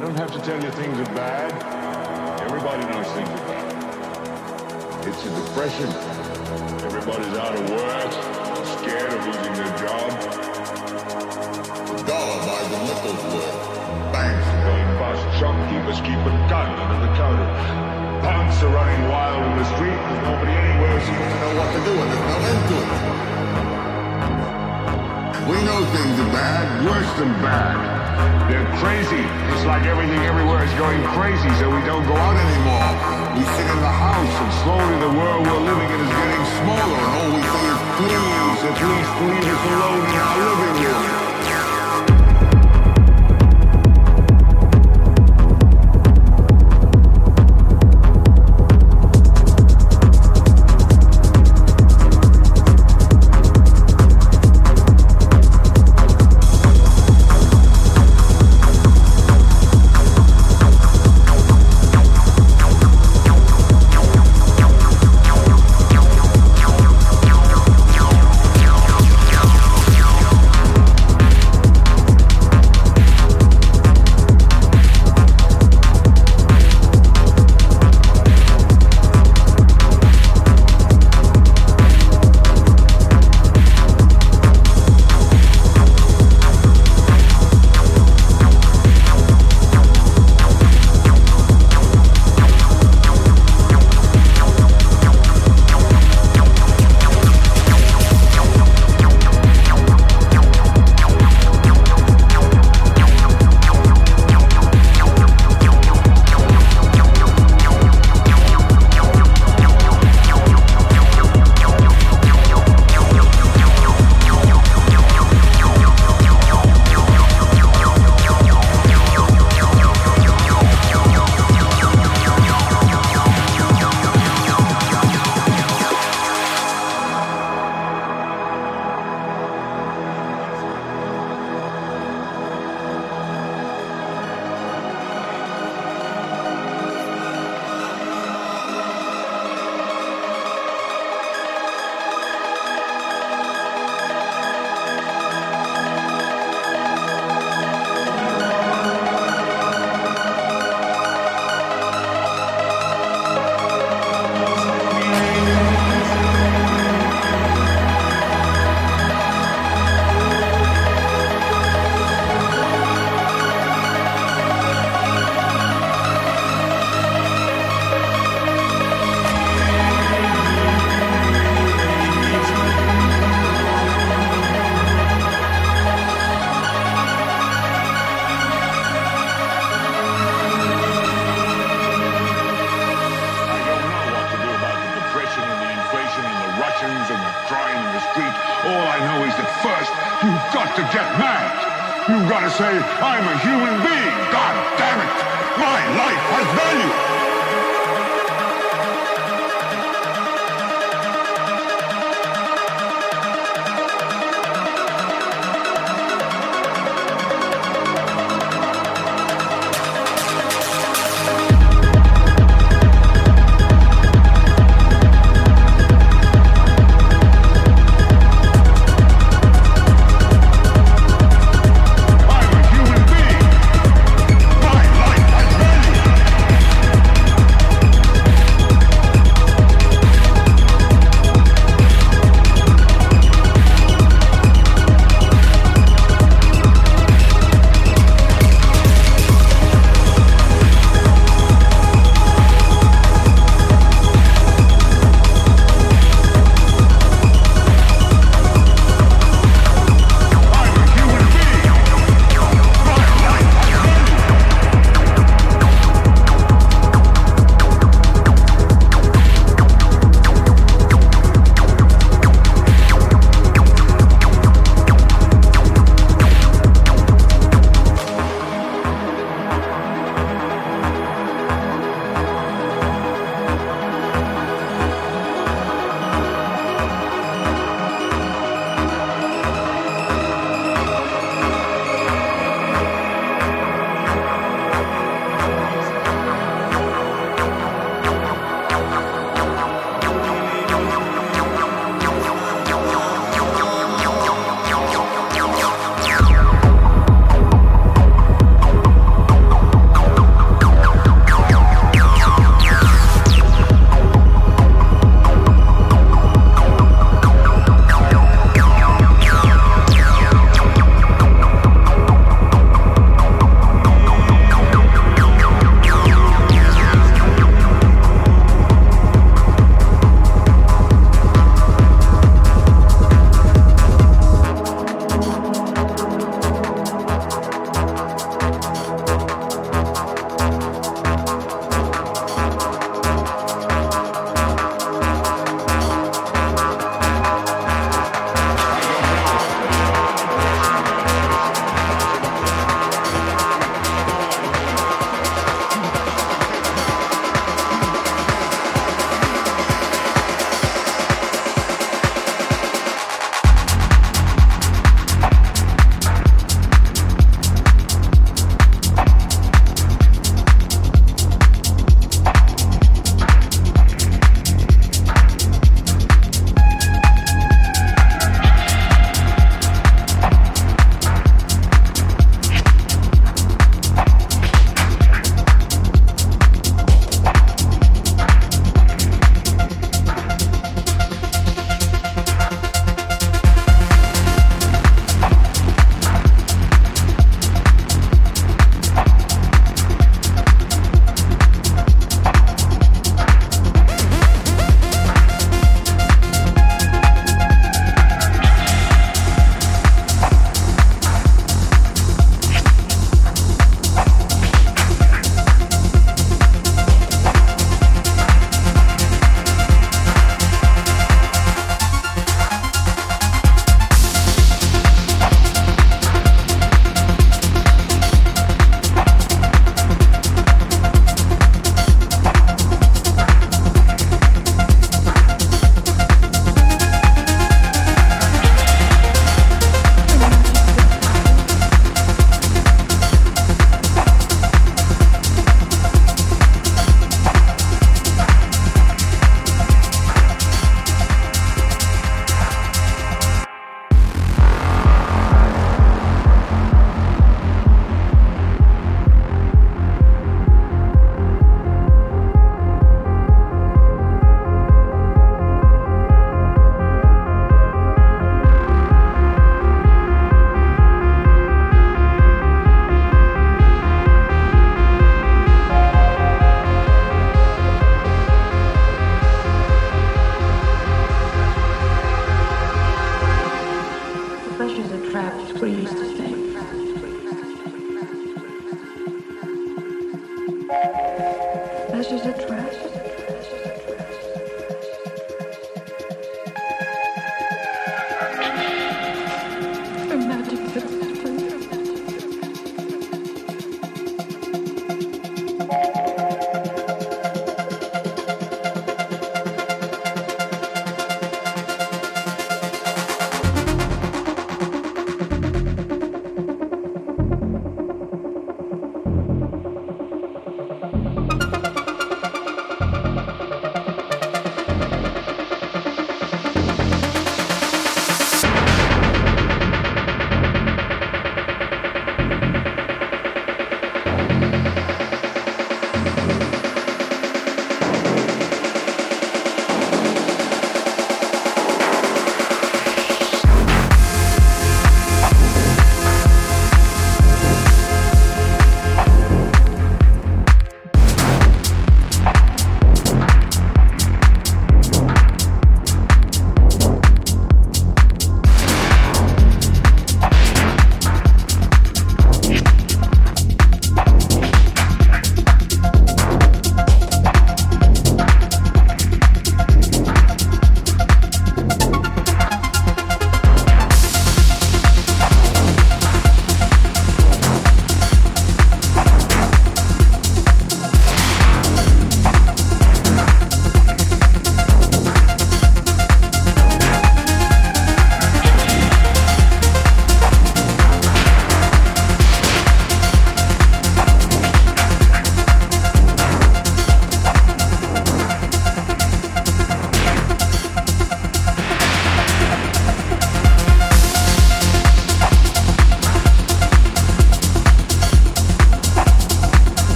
don't have to tell you things are bad. Everybody knows things are bad. It's a depression. Everybody's out of work, scared of losing their job. The dollar buys the nickel's worth. Banks are Going bust, shopkeepers keep a gun under the counter. Punks are running wild in the street. There's nobody anywhere seems to know what to do. and there's no end to it. We know things are bad. Worse than bad. They're crazy. It's like everything everywhere is going crazy, so we don't go out anymore. We sit in the house, and slowly the world we're living in is getting smaller, and all we say is please, at least leave us alone in our living room.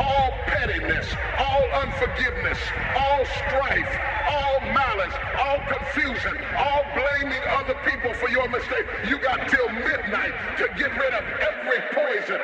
All pettiness, all unforgiveness, all strife, all malice, all confusion, all blaming other people for your mistake. You got till midnight to get rid of every poison.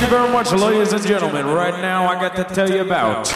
Thank you very much, ladies and gentlemen. Right now, I got to tell you about.